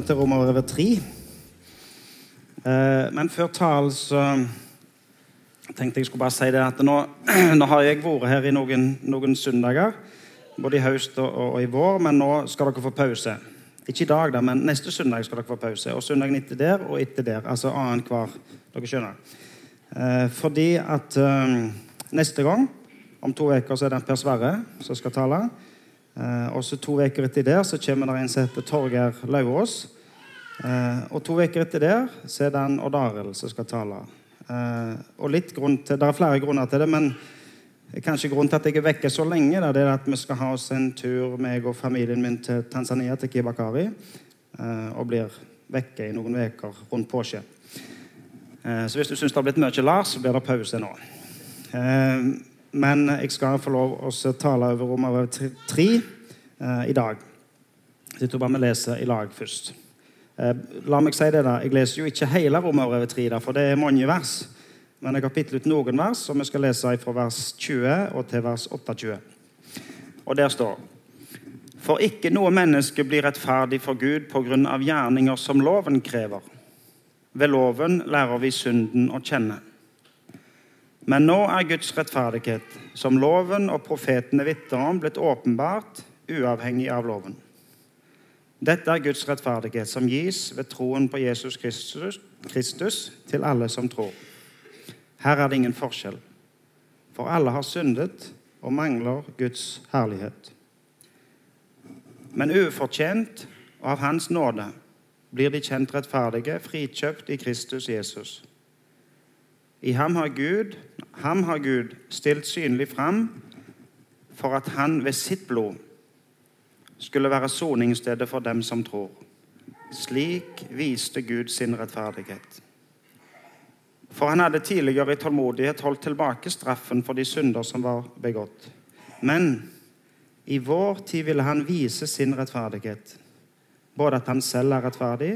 vi til Romerbrevet 3. Eh, men før talen så tenkte jeg skulle bare si det at nå, nå har jeg vært her i noen, noen søndager, både i høst og, og, i vår, men nå skal dere få pause. Ikke i dag, da, men neste søndag skal dere få pause. Og søndagen etter der og etter der. Altså annenhver. Dere skjønner. Eh, fordi at eh, neste gang, om to uker, så er det Per Sverre som skal tale. Eh, og så To uker etter der så kommer det en som heter Torgeir Laurås. Eh, og to uker etter der så er det en Odd Arild som skal tale. Eh, og litt grunn til, Det er flere grunner til det, men kanskje grunnen til at jeg er vekke så lenge, det er at vi skal ha oss en tur, meg og familien min, til Tanzania, til Kibakari. Og blir vekke i noen uker rundt påske. Så hvis du syns det har blitt mye Lars, så blir det pause nå. Eh, men jeg skal få lov å tale over Romerbrevet 3 eh, i dag. Så jeg tror bare vi leser i lag først. Eh, la meg si det da, Jeg leser jo ikke hele Romerbrevet 3, da, for det er mange vers. Men jeg har pittet ut noen vers, og vi skal lese fra vers 20 og til vers 28. Og der står For ikke noe menneske blir rettferdig for Gud på grunn av gjerninger som loven krever. Ved loven lærer vi synden å kjenne. Men nå er Guds rettferdighet, som loven og profetene vitner om, blitt åpenbart uavhengig av loven. Dette er Guds rettferdighet, som gis ved troen på Jesus Kristus, Kristus til alle som tror. Her er det ingen forskjell, for alle har syndet og mangler Guds herlighet. Men ufortjent og av Hans nåde blir de kjent rettferdige, frikjøpt i Kristus Jesus. I ham har Gud, ham har Gud stilt synlig fram for at han ved sitt blod skulle være soningsstedet for dem som tror. Slik viste Gud sin rettferdighet. For han hadde tidligere i tålmodighet holdt tilbake straffen for de synder som var begått. Men i vår tid ville han vise sin rettferdighet. Både at han selv er rettferdig,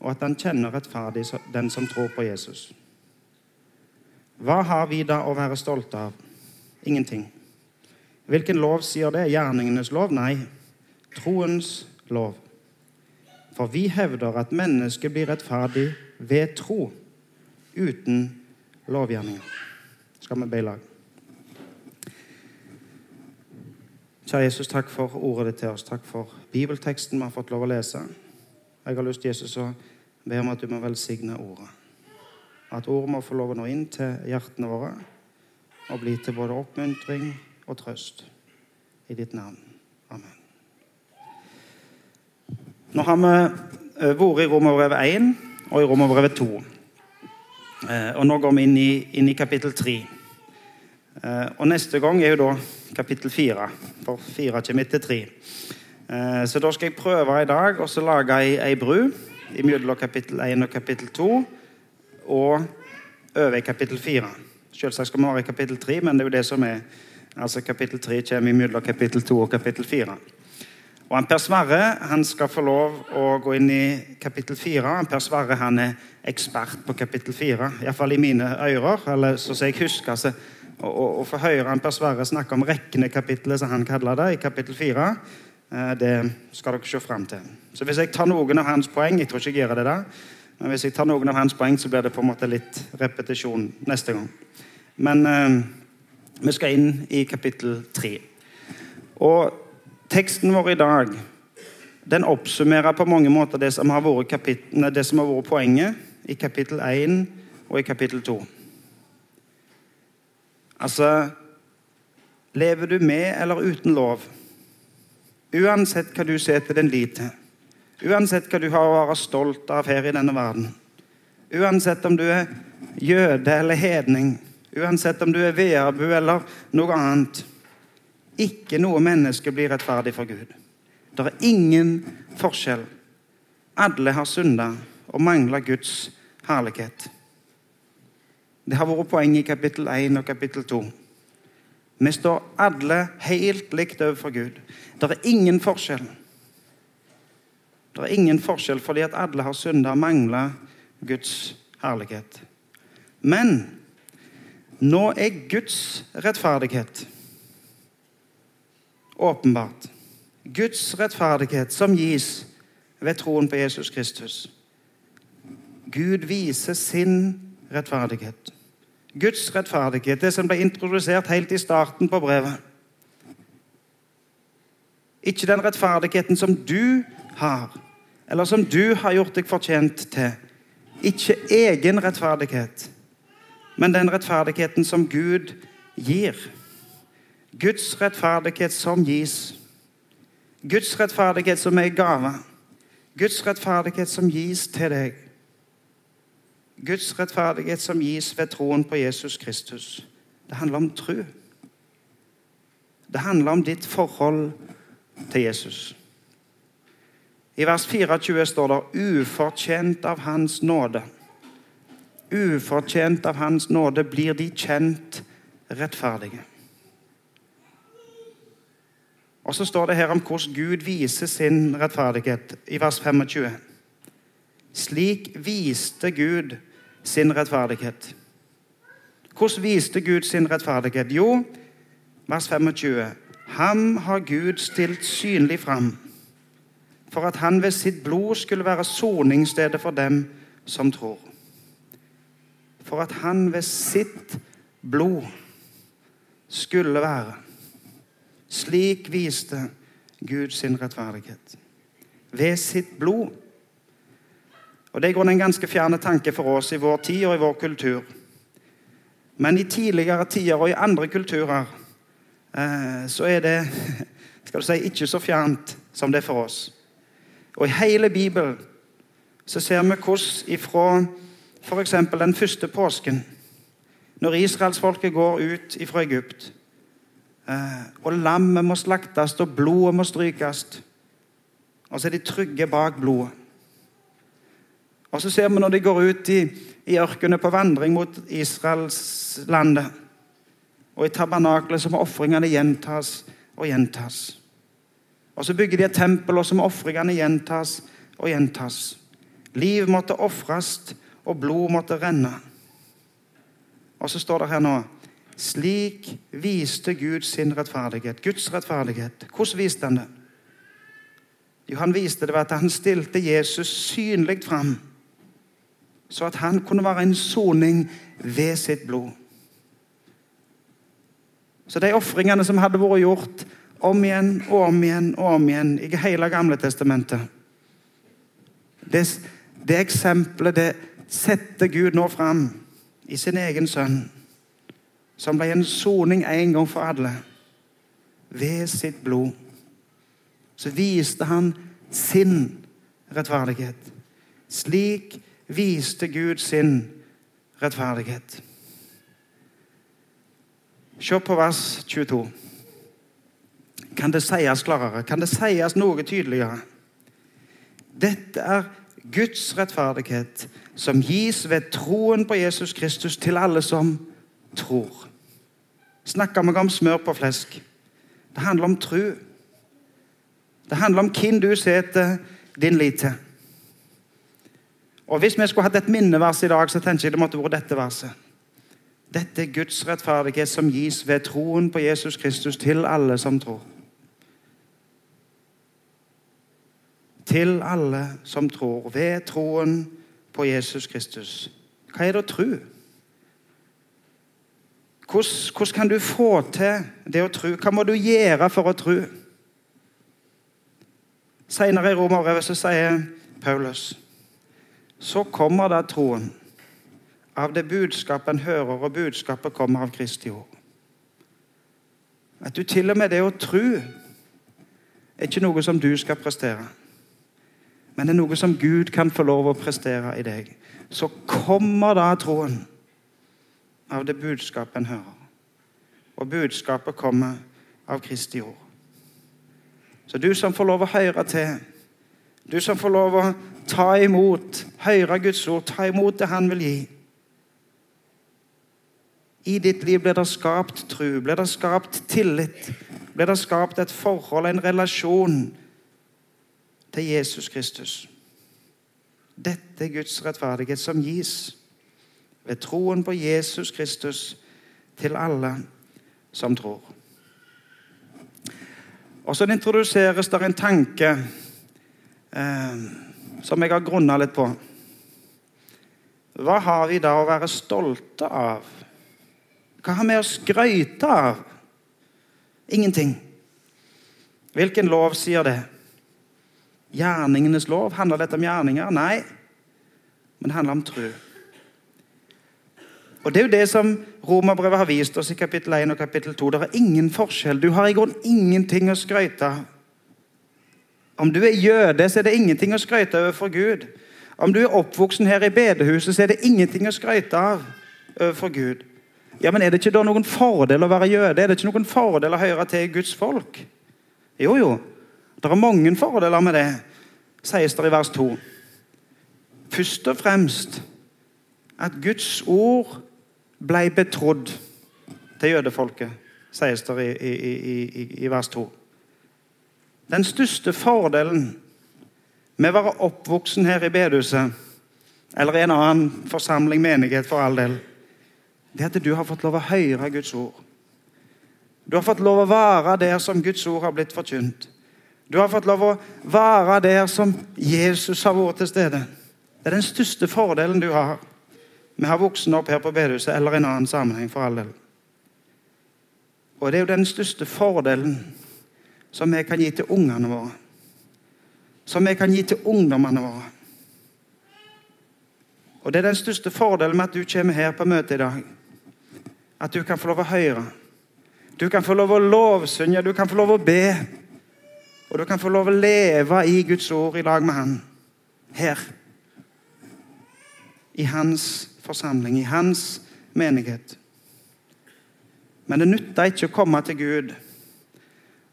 og at han kjenner rettferdig den som tror på Jesus. Hva har vi da å være stolte av? Ingenting. Hvilken lov sier det? Gjerningenes lov? Nei, troens lov. For vi hevder at mennesket blir rettferdig ved tro, uten lovgjerninger. Skal vi be i lag? Kjære Jesus, takk for ordet ditt til oss. Takk for bibelteksten vi har fått lov å lese. Jeg har lyst til Jesus å be om at du må velsigne ordet. At ordet må få lov å nå inn til hjertene våre og bli til både oppmuntring og trøst. I ditt navn. Amen. Nå har vi eh, vært i Romerbrevet 1 og i Romerbrevet 2. Eh, og nå går vi inn i, inn i kapittel 3. Eh, og neste gang er jo da kapittel 4, for 4 kommer etter 3. Så da skal jeg prøve i dag å lage ei, ei bru mellom kapittel 1 og kapittel 2 og over i kapittel 4. Selvsagt skal vi være i kapittel 3, men det er jo det som er altså Kapittel 3 kommer mellom kapittel 2 og kapittel 4. Og Per Sverre han skal få lov å gå inn i kapittel 4. Han Per Sverre han er ekspert på kapittel 4, iallfall i mine ører. eller så jeg husker altså, å, få høre han Per Sverre snakke om reknekapitlet, som han kaller det, i kapittel 4, eh, det skal dere se fram til. Så hvis jeg tar noen av hans poeng Jeg tror ikke jeg gjør det da, men hvis jeg tar noen av hans poeng, så blir det på en måte litt repetisjon neste gang. Men eh, vi skal inn i kapittel tre. Og teksten vår i dag den oppsummerer på mange måter det som har vært, kapittel, det som har vært poenget i kapittel 1 og i kapittel 2. Altså Lever du med eller uten lov? Uansett hva du setter din lit til Uansett hva du har å være stolt av her i denne verden. Uansett om du er jøde eller hedning. Uansett om du er veabu eller noe annet. Ikke noe menneske blir rettferdig for Gud. Det er ingen forskjell. Alle har synda og mangler Guds herlighet. Det har vært poeng i kapittel 1 og kapittel 2. Vi står alle helt likt overfor Gud. Det er ingen forskjell. Det er ingen forskjell fordi at alle har synda og mangler Guds herlighet. Men nå er Guds rettferdighet åpenbart. Guds rettferdighet som gis ved troen på Jesus Kristus. Gud viser sin rettferdighet. Guds rettferdighet, det som ble introdusert helt i starten på brevet. Ikke den rettferdigheten som du har, eller som du har gjort deg fortjent til. Ikke egen rettferdighet, men den rettferdigheten som Gud gir. Guds rettferdighet som gis. Guds rettferdighet som er gave. Guds rettferdighet som gis til deg. Guds rettferdighet som gis ved troen på Jesus Kristus. Det handler om tro. Det handler om ditt forhold til Jesus. I vers 24 står det 'ufortjent av Hans nåde'. Ufortjent av Hans nåde blir de kjent rettferdige. Og så står det her om hvordan Gud viser sin rettferdighet i vers 25. Slik viste Gud sin rettferdighet. Hvordan viste Gud sin rettferdighet? Jo, vers 25. Ham har Gud stilt synlig fram, for at han ved sitt blod skulle være soningsstedet for dem som tror. For at han ved sitt blod skulle være. Slik viste Gud sin rettferdighet. Ved sitt blod. Og Det er en ganske fjerne tanke for oss i vår tid og i vår kultur. Men i tidligere tider og i andre kulturer eh, så er det skal du si, ikke så fjernt som det er for oss. Og I hele Bibelen så ser vi hvordan ifra f.eks. den første påsken, når israelsfolket går ut fra Egypt eh, og lammet må slaktes og blodet må strykes. Og så er de trygge bak blodet. Og så ser vi når de går ut i, i ørkenen på vandring mot Israelslandet. Og i tabernaklet så må ofringene gjentas og gjentas. Og så bygger de et tempel, og så må ofringene gjentas og gjentas. Liv måtte ofres, og blod måtte renne. Og så står det her nå Slik viste Gud sin rettferdighet. Guds rettferdighet. Hvordan viste han det? Jo, Han viste det ved at han stilte Jesus synlig fram, så at han kunne være en soning ved sitt blod. Så de ofringene som hadde vært gjort om igjen og om igjen og om igjen i hele Gamle testamentet Det, det eksempelet det setter Gud nå fram i sin egen sønn, som ble en soning en gang for alle. Ved sitt blod så viste han sin rettferdighet. Slik viste Gud sin rettferdighet. Se på vers 22. Kan det sies klarere? Kan det sies noe tydeligere? Dette er Guds rettferdighet, som gis ved troen på Jesus Kristus til alle som tror. Snakker vi om smør på flesk? Det handler om tro. Det handler om hvem du setter din lit til. Og Hvis vi skulle hatt et minnevers i dag, så tenker jeg det måtte vært dette verset. Dette er Guds rettferdighet som gis ved troen på Jesus Kristus til alle som tror. Til alle som tror, ved troen på Jesus Kristus. Hva er det å tro? Hvordan, hvordan, kan du få til det å tro? Hva må du gjøre for å tro? Senere i Romerbrevet sier Paulus så kommer da troen av det budskapet en hører, og budskapet kommer av Kristi ord. At du til og med det å tro er ikke noe som du skal prestere, men det er noe som Gud kan få lov å prestere i deg. Så kommer da troen av det budskapet en hører. Og budskapet kommer av Kristi ord. Så du som får lov å høre til, du som får lov å ta imot, høre Guds ord, ta imot det Han vil gi I ditt liv blir det skapt tro, blir det skapt tillit, blir det skapt et forhold, en relasjon til Jesus Kristus. Dette er Guds rettferdighet som gis ved troen på Jesus Kristus til alle som tror. Og så introduseres det en tanke eh, som jeg har grunna litt på. Hva har vi da å være stolte av? Hva har vi å skryte av? Ingenting. Hvilken lov sier det? Gjerningenes lov? Handler dette om gjerninger? Nei, men det handler om tro. Og Det er jo det som Romerbrevet har vist oss i kapittel 1 og kapittel 2. Det er ingen forskjell. Du har i grunnen ingenting å skryte. Om du er jøde, så er det ingenting å skryte overfor Gud. Om du er oppvoksen her i bedehuset, så er det ingenting å skryte av overfor Gud. Ja, men Er det ikke da noen fordel å være jøde? Er det ikke noen fordel å høre til Guds folk? Jo, jo. Det er mange fordeler med det, sies det i vers 2. Først og fremst at Guds ord ble betrodd til jødefolket, sies det i, i, i, i vers 2. Den største fordelen med å være oppvoksen her i bedehuset, eller i en annen forsamling, menighet for all del, det er at du har fått lov å høre Guds ord. Du har fått lov å være der som Guds ord har blitt forkynt. Du har fått lov å være der som Jesus har vært til stede. Det er den største fordelen du har Vi har voksne opp her på bedehuset eller i en annen sammenheng. for all del. Og det er jo den største fordelen som vi kan gi til ungene våre. Som vi kan gi til ungdommene våre. Og Det er den største fordelen med at du kommer her på møtet i dag. At du kan få lov å høre. Du kan få lov å lovsynge, du kan få lov å be. Og du kan få lov å leve i Guds ord i lag med Han. Her. I Hans forsamling, i Hans menighet. Men det nytter ikke å komme til Gud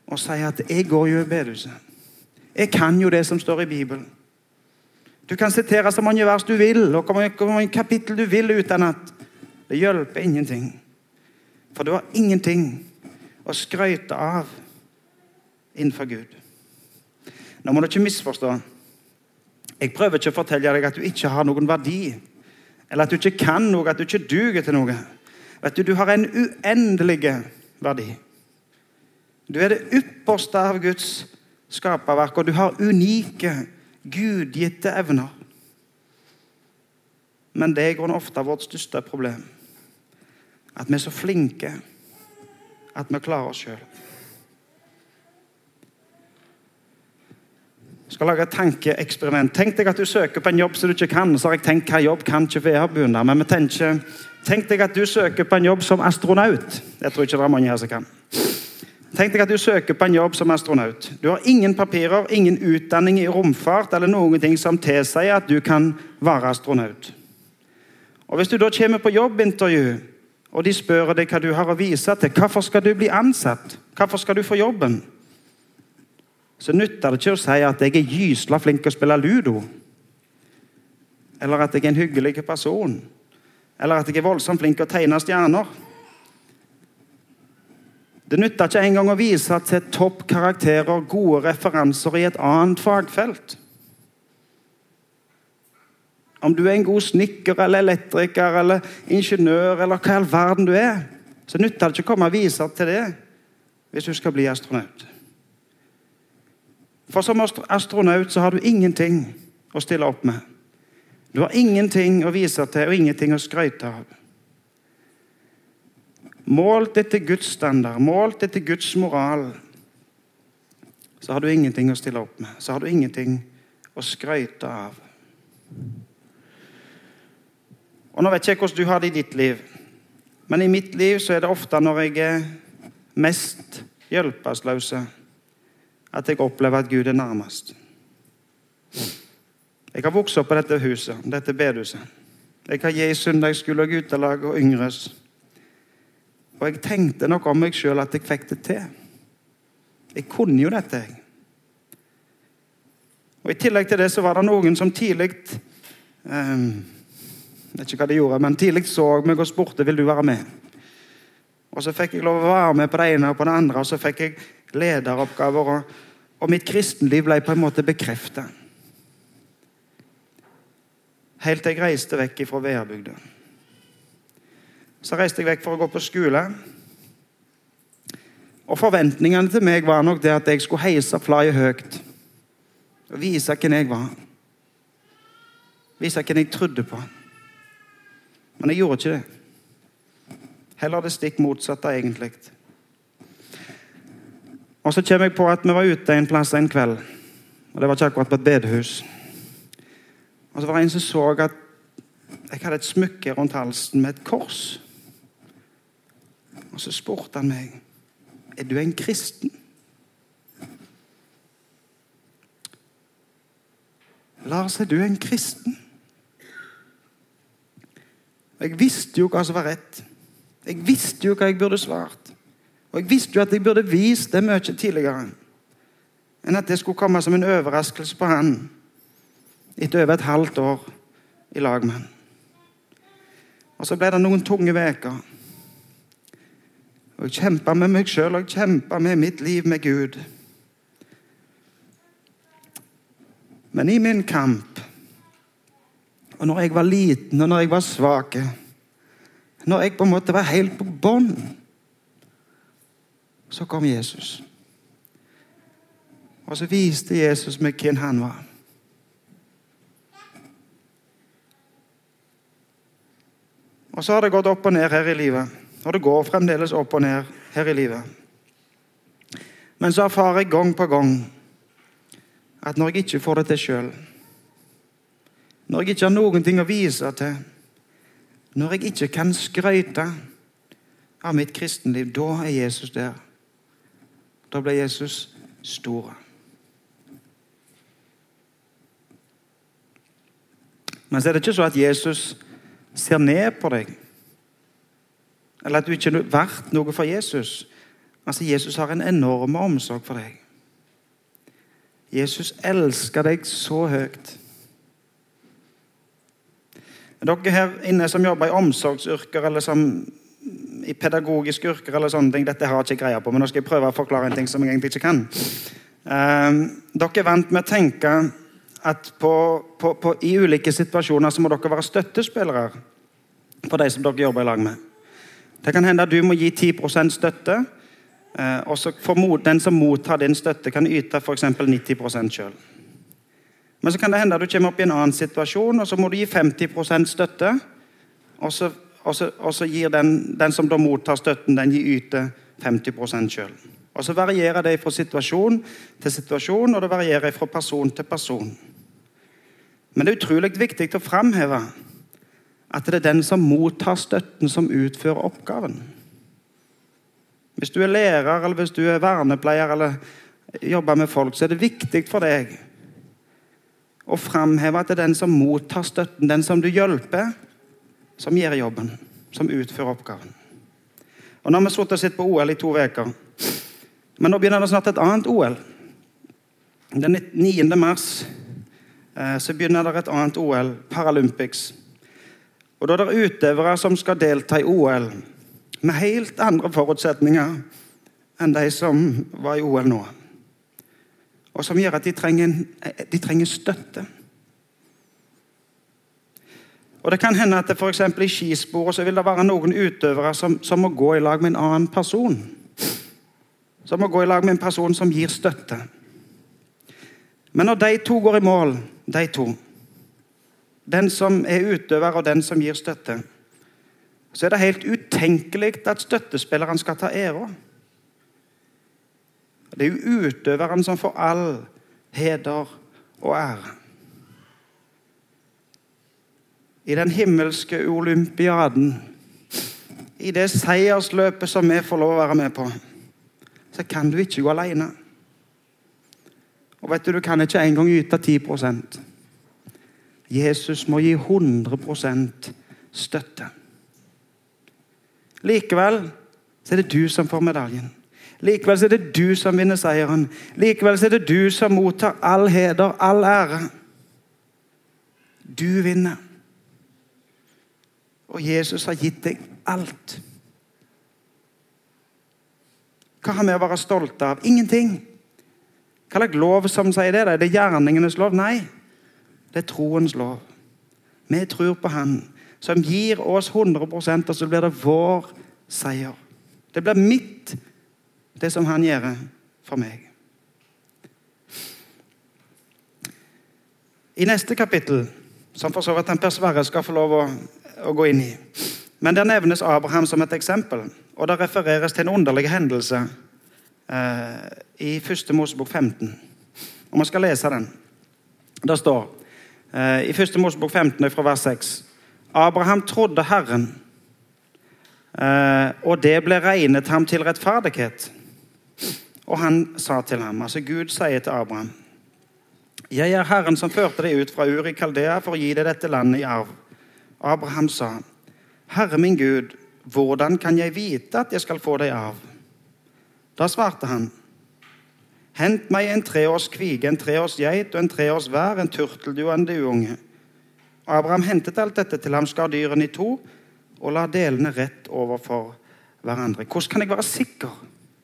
og si at 'jeg går jo i bedehuset'. Jeg kan jo det som står i Bibelen. Du kan sitere så mange vers du vil, og hvor mange kapittel du vil uten at det hjelper ingenting. For du har ingenting å skryte av innenfor Gud. Nå må du ikke misforstå. Jeg prøver ikke å fortelle deg at du ikke har noen verdi, eller at du ikke kan noe, at du ikke duger til noe. Vet Du du har en uendelig verdi. Du er det ypperste av Guds skaperverk, og du har unike, gudgitte evner. Men det er i ofte vårt største problem. At vi er så flinke at vi klarer oss sjøl. Skal lage et tankeeksperiment. Tenk deg at du søker på en jobb som du ikke kan. Så har jeg tenkt hva jobb kan ikke være begynne Men vi tenker, tenk deg at du søker på en jobb som astronaut. Jeg tror ikke det er mange her som kan. Tenk deg at du søker på en jobb som astronaut. Du har ingen papirer, ingen utdanning i romfart eller noen ting som tilsier at du kan være astronaut. Og Hvis du da kommer på jobbintervju, og de spør deg hva du har å vise til, hvorfor skal du bli ansatt? Hvorfor skal du få jobben? Så nytter det ikke å si at jeg er gysla flink til å spille ludo. Eller at jeg er en hyggelig person. Eller at jeg er voldsomt flink til å tegne stjerner. Det nytter ikke engang å vise til topp karakterer, gode referanser i et annet fagfelt. Om du er en god snekker eller elektriker eller ingeniør eller hva i all verden du er, så nytter det ikke å komme og vise til det hvis du skal bli astronaut. For som astronaut så har du ingenting å stille opp med. Du har ingenting å vise til og ingenting å skryte av. Målt etter Guds standard, målt etter Guds moral, så har du ingenting å stille opp med. Så har du ingenting å skryte av. Og Nå vet jeg ikke hvordan du har det i ditt liv, men i mitt liv så er det ofte når jeg er mest hjelpeløs at jeg opplever at Gud er nærmest. Jeg har vokst opp på dette huset, dette bedehuset. Jeg har gitt søndagsskole og guttelag og yngres. Og jeg tenkte nok om meg sjøl at jeg fikk det til. Jeg kunne jo dette, jeg. Og I tillegg til det så var det noen som tidlig Jeg vet ikke hva de gjorde, men tidlig så meg og spurte vil du være med. Og Så fikk jeg lov å være med på det ene og på det andre, og så fikk jeg lederoppgaver. Og, og mitt kristenliv ble på en måte bekreftet. Helt til jeg reiste vekk fra Veabygda. Så reiste jeg vekk for å gå på skole. Og Forventningene til meg var nok det at jeg skulle heise flagget høyt Og vise hvem jeg var. Vise hvem jeg trodde på. Men jeg gjorde ikke det. Heller det stikk motsatte, egentlig. Og så kommer jeg på at vi var ute en plass en kveld. Og Det var ikke akkurat på et bedehus. Og så var det en som så at jeg hadde et smykke rundt halsen med et kors. Og så spurte han meg er du en kristen. Lars, er du en kristen? Jeg visste jo hva som var rett. Jeg visste jo hva jeg burde svart. Og jeg visste jo at jeg burde vist det mye tidligere enn at det skulle komme som en overraskelse på han etter over et halvt år i lag med han. Og så ble det noen tunge uker. Og jeg kjempa med meg sjøl og jeg kjempa med mitt liv med Gud. Men i min kamp, og når jeg var liten og når jeg var svak Når jeg på en måte var helt på bånn, så kom Jesus. Og så viste Jesus meg hvem han var. Og så har det gått opp og ned her i livet. Og det går fremdeles opp og ned her i livet. Men så erfarer jeg gang på gang at når jeg ikke får det til sjøl, når jeg ikke har noen ting å vise til, når jeg ikke kan skryte av mitt kristenliv, da er Jesus der. Da ble Jesus stor. Men så er det ikke så at Jesus ser ned på deg. Eller at du ikke er verdt noe for Jesus. Altså, Jesus har en enorm omsorg for deg. Jesus elsker deg så høyt. Dere her inne som jobber i omsorgsyrker eller som i pedagogiske yrker, eller sånne ting, dette har jeg ikke greie på, men nå skal jeg prøve å forklare en ting som jeg egentlig ikke kan. Um, dere er vant med å tenke at på, på, på, i ulike situasjoner så må dere være støttespillere for de som dere jobber i lag med. Det kan hende at du må gi 10 støtte. Eh, og så Den som mottar din støtte, kan yte f.eks. 90 sjøl. Men så kan det hende at du kommer opp i en annen situasjon, og så må du gi 50% støtte. Og så, og så, og så gir den, den, som da mottar støtten, den gir yter 50% sjøl. Og Så varierer det fra situasjon til situasjon, og det varierer fra person til person. Men det er utrolig viktig å framheve at det er den som mottar støtten, som utfører oppgaven. Hvis du er lærer, eller hvis du er vernepleier eller jobber med folk, så er det viktig for deg å framheve at det er den som mottar støtten, den som du hjelper, som gjør jobben, som utfører oppgaven. Og Nå har vi sittet og sett på OL i to uker. Men nå begynner det snart et annet OL. Den 9. mars eh, så begynner det et annet OL, Paralympics. Og Da er det utøvere som skal delta i OL med helt andre forutsetninger enn de som var i OL nå. Og som gjør at de trenger, de trenger støtte. Og Det kan hende at det for i skisporet så vil det være noen utøvere som, som, må gå i lag med en annen person. Som må gå i lag med en person som gir støtte. Men når de to går i mål, de to, den som er utøver, og den som gir støtte, så er det helt utenkelig at støttespilleren skal ta æra. Det er jo utøveren som får all heder og ære. I den himmelske olympiaden, i det seiersløpet som vi får lov å være med på, så kan du ikke gå alene. Og vet du, du kan ikke engang yte 10% Jesus må gi 100% støtte. Likevel så er det du som får medaljen. Likevel så er det du som vinner seieren. Likevel så er det du som mottar all heder, all ære. Du vinner. Og Jesus har gitt deg alt. Hva har vi å være stolte av? Ingenting. Hva slags lov som sier det? Er det gjerningenes lov? Nei. Det er troens lov. Vi tror på Han som gir oss 100 og så blir det vår seier. Det blir mitt, det som Han gjør for meg. I neste kapittel, som for så vidt Per Sverre skal få lov å, å gå inn i, men der nevnes Abraham som et eksempel, og det refereres til en underlig hendelse eh, i 1. Mosebok 15. Og Man skal lese den. Det står eh, i 1. Mosebok 15 fra vers 6 Abraham trodde Herren, eh, og det ble regnet ham til rettferdighet. Og han sa til ham, altså Gud sier til Abraham Jeg er Herren som førte deg ut fra Ur i Kaldea for å gi deg dette landet i arv. Abraham sa, Herre min Gud, hvordan kan jeg vite at jeg skal få deg arv? Da svarte han, Hent meg en treårs kvige, en treårs geit og en treårs vær, en turteldue og en dueunge.' Abraham hentet alt dette til ham, skar dyrene i to og la delene rett overfor hverandre. Hvordan kan jeg være sikker?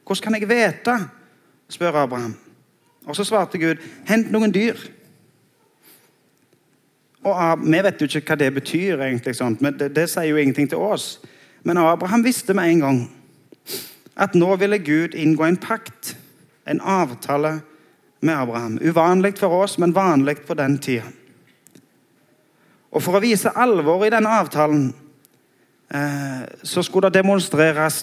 Hvordan kan jeg vite? spør Abraham. Og så svarte Gud, hent noen dyr. Og Vi vet jo ikke hva det betyr, egentlig, men det, det sier jo ingenting til oss. Men Abraham visste med en gang at nå ville Gud inngå en pakt, en avtale med Abraham. Uvanlig for oss, men vanlig på den tida. Og For å vise alvoret i denne avtalen eh, så skulle det demonstreres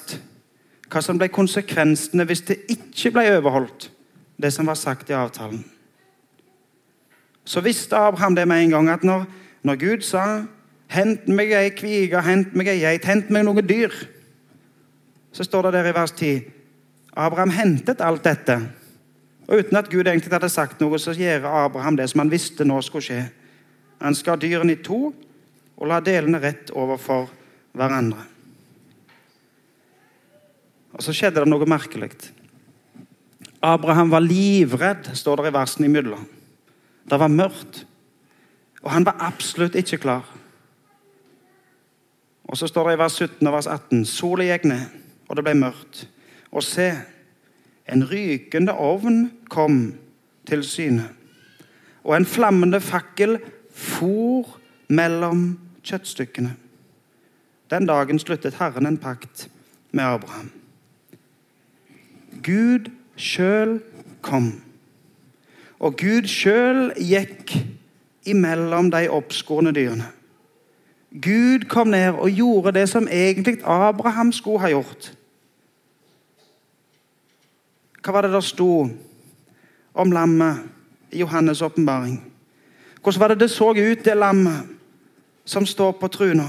hva som ble konsekvensene hvis det ikke ble overholdt, det som var sagt i avtalen. Så visste Abraham det med en gang at når, når Gud sa 'Hent meg ei kvige, hent meg ei geit, hent meg noen dyr', så står det der i vers 10 Abraham hentet alt dette. Og Uten at Gud egentlig hadde sagt noe, så gjør Abraham det som han visste nå skulle skje. Han skar dyrene i to og la delene rett overfor hverandre. Og Så skjedde det noe merkelig. Abraham var livredd, står det i versene imellom. Det var mørkt, og han var absolutt ikke klar. Og Så står det i vers 17 og vers 18.: Sola gikk ned, og det ble mørkt. Og se, en rykende ovn kom til syne, og en flammende fakkel for mellom kjøttstykkene. Den dagen sluttet Herren en pakt med Abraham. Gud sjøl kom. Og Gud sjøl gikk imellom de oppskårne dyrene. Gud kom ned og gjorde det som egentlig Abraham skulle ha gjort. Hva var det der sto om lammet i Johannes' åpenbaring? Hvordan var det det så ut, det lammet som står på truna?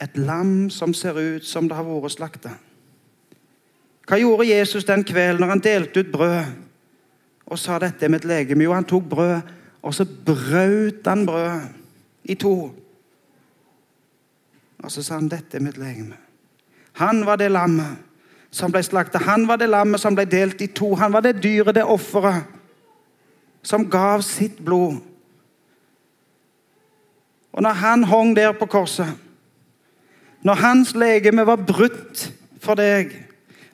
Et lam som ser ut som det har vært slakta. Hva gjorde Jesus den kvelden når han delte ut brød og sa dette er mitt legeme? Jo, han tok brød, og så brøt han brødet i to. Og så sa han dette er mitt legeme. Han var det lammet som ble slakta. Han var det lammet som ble delt i to. Han var det dyret, det offeret, som gav sitt blod. Og når han hang der på korset, når hans legeme var brutt for deg,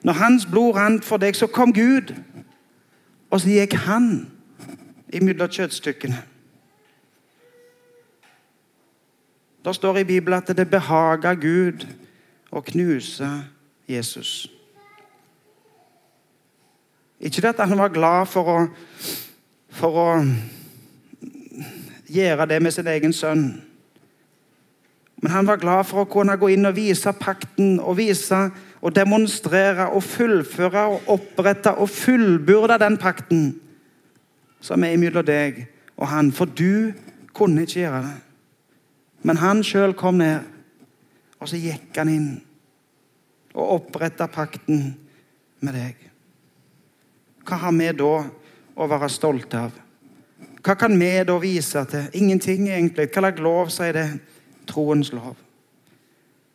når hans blod rant for deg, så kom Gud, og så gikk han imellom kjøttstykkene. Det står i Bibelen at det behaga Gud å knuse Jesus. Ikke det at han var glad for å, for å gjøre det med sin egen sønn. Men han var glad for å kunne gå inn og vise pakten og vise og demonstrere og fullføre og opprette og fullbyrde den pakten som er mellom deg og han. For du kunne ikke gjøre det. Men han sjøl kom ned, og så gikk han inn og oppretta pakten med deg. Hva har vi da å være stolte av? Hva kan vi da vise til? Ingenting, egentlig. Hva slags lov sier det? Troens lov.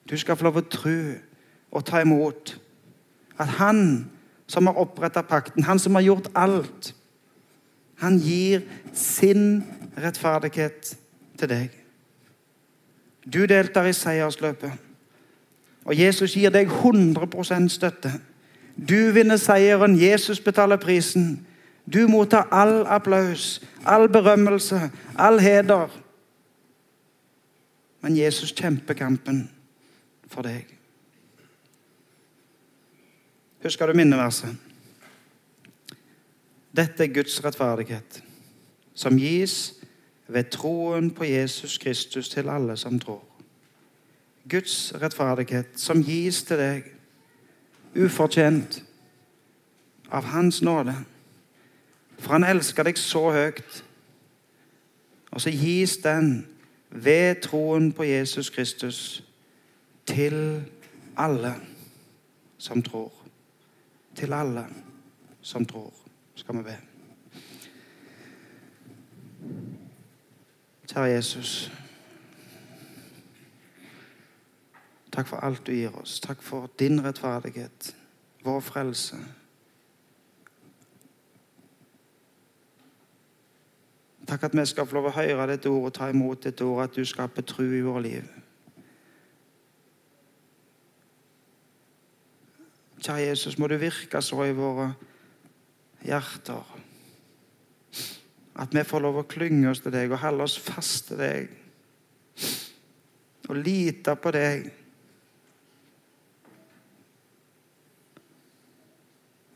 Du skal få lov å tro og ta imot at han som har oppretta pakten, han som har gjort alt, han gir sin rettferdighet til deg. Du deltar i seiersløpet. Og Jesus gir deg 100% støtte. Du vinner seieren. Jesus betaler prisen. Du mottar all applaus, all berømmelse, all heder. Men Jesus kjemper kampen for deg. Husker du minneverset? Dette er Guds rettferdighet. som gis ved troen på Jesus Kristus til alle som tror. Guds rettferdighet som gis til deg ufortjent av Hans nåde. For Han elsker deg så høyt. Og så gis den ved troen på Jesus Kristus til alle som tror. Til alle som tror, skal vi be. Kjære Jesus. Takk for alt du gir oss. Takk for din rettferdighet, vår frelse. Takk at vi skal få lov å høre dette ordet og ta imot dette ordet, at du skaper tro i vårt liv. Kjære Jesus, må du virke så i våre hjerter. At vi får lov å klynge oss til deg og holde oss fast til deg. Og lite på deg.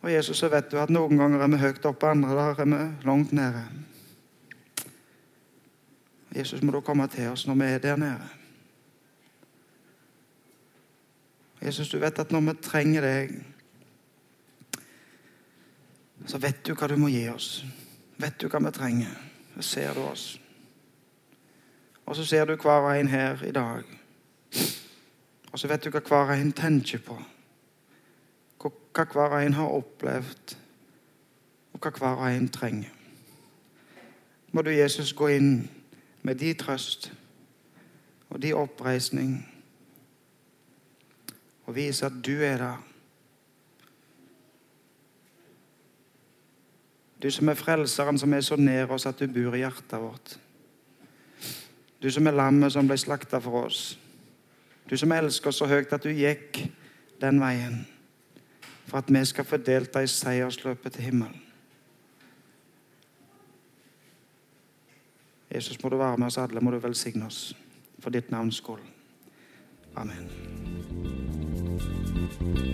Og Jesus, så vet du at noen ganger er vi høyt oppe, andre der er vi langt nede. Jesus, må du komme til oss når vi er der nede. Jesus, du vet at når vi trenger deg, så vet du hva du må gi oss. Vet du hva vi trenger. Så ser du oss. Og så ser du hver en her i dag. Og så vet du hva hver en tenker på. Hva hver en har opplevd, og hva hver en trenger. Må du, Jesus, gå inn med de trøst og de oppreisning og vise at du er der. Du som er frelseren som er så nær oss at du bor i hjertet vårt. Du som er lammet som ble slakta for oss. Du som elsker oss så høyt at du gikk den veien for at vi skal få delta i seiersløpet til himmelen. Jesus, må du være med oss alle, må du velsigne oss for ditt navns skyld. Amen. Thank you.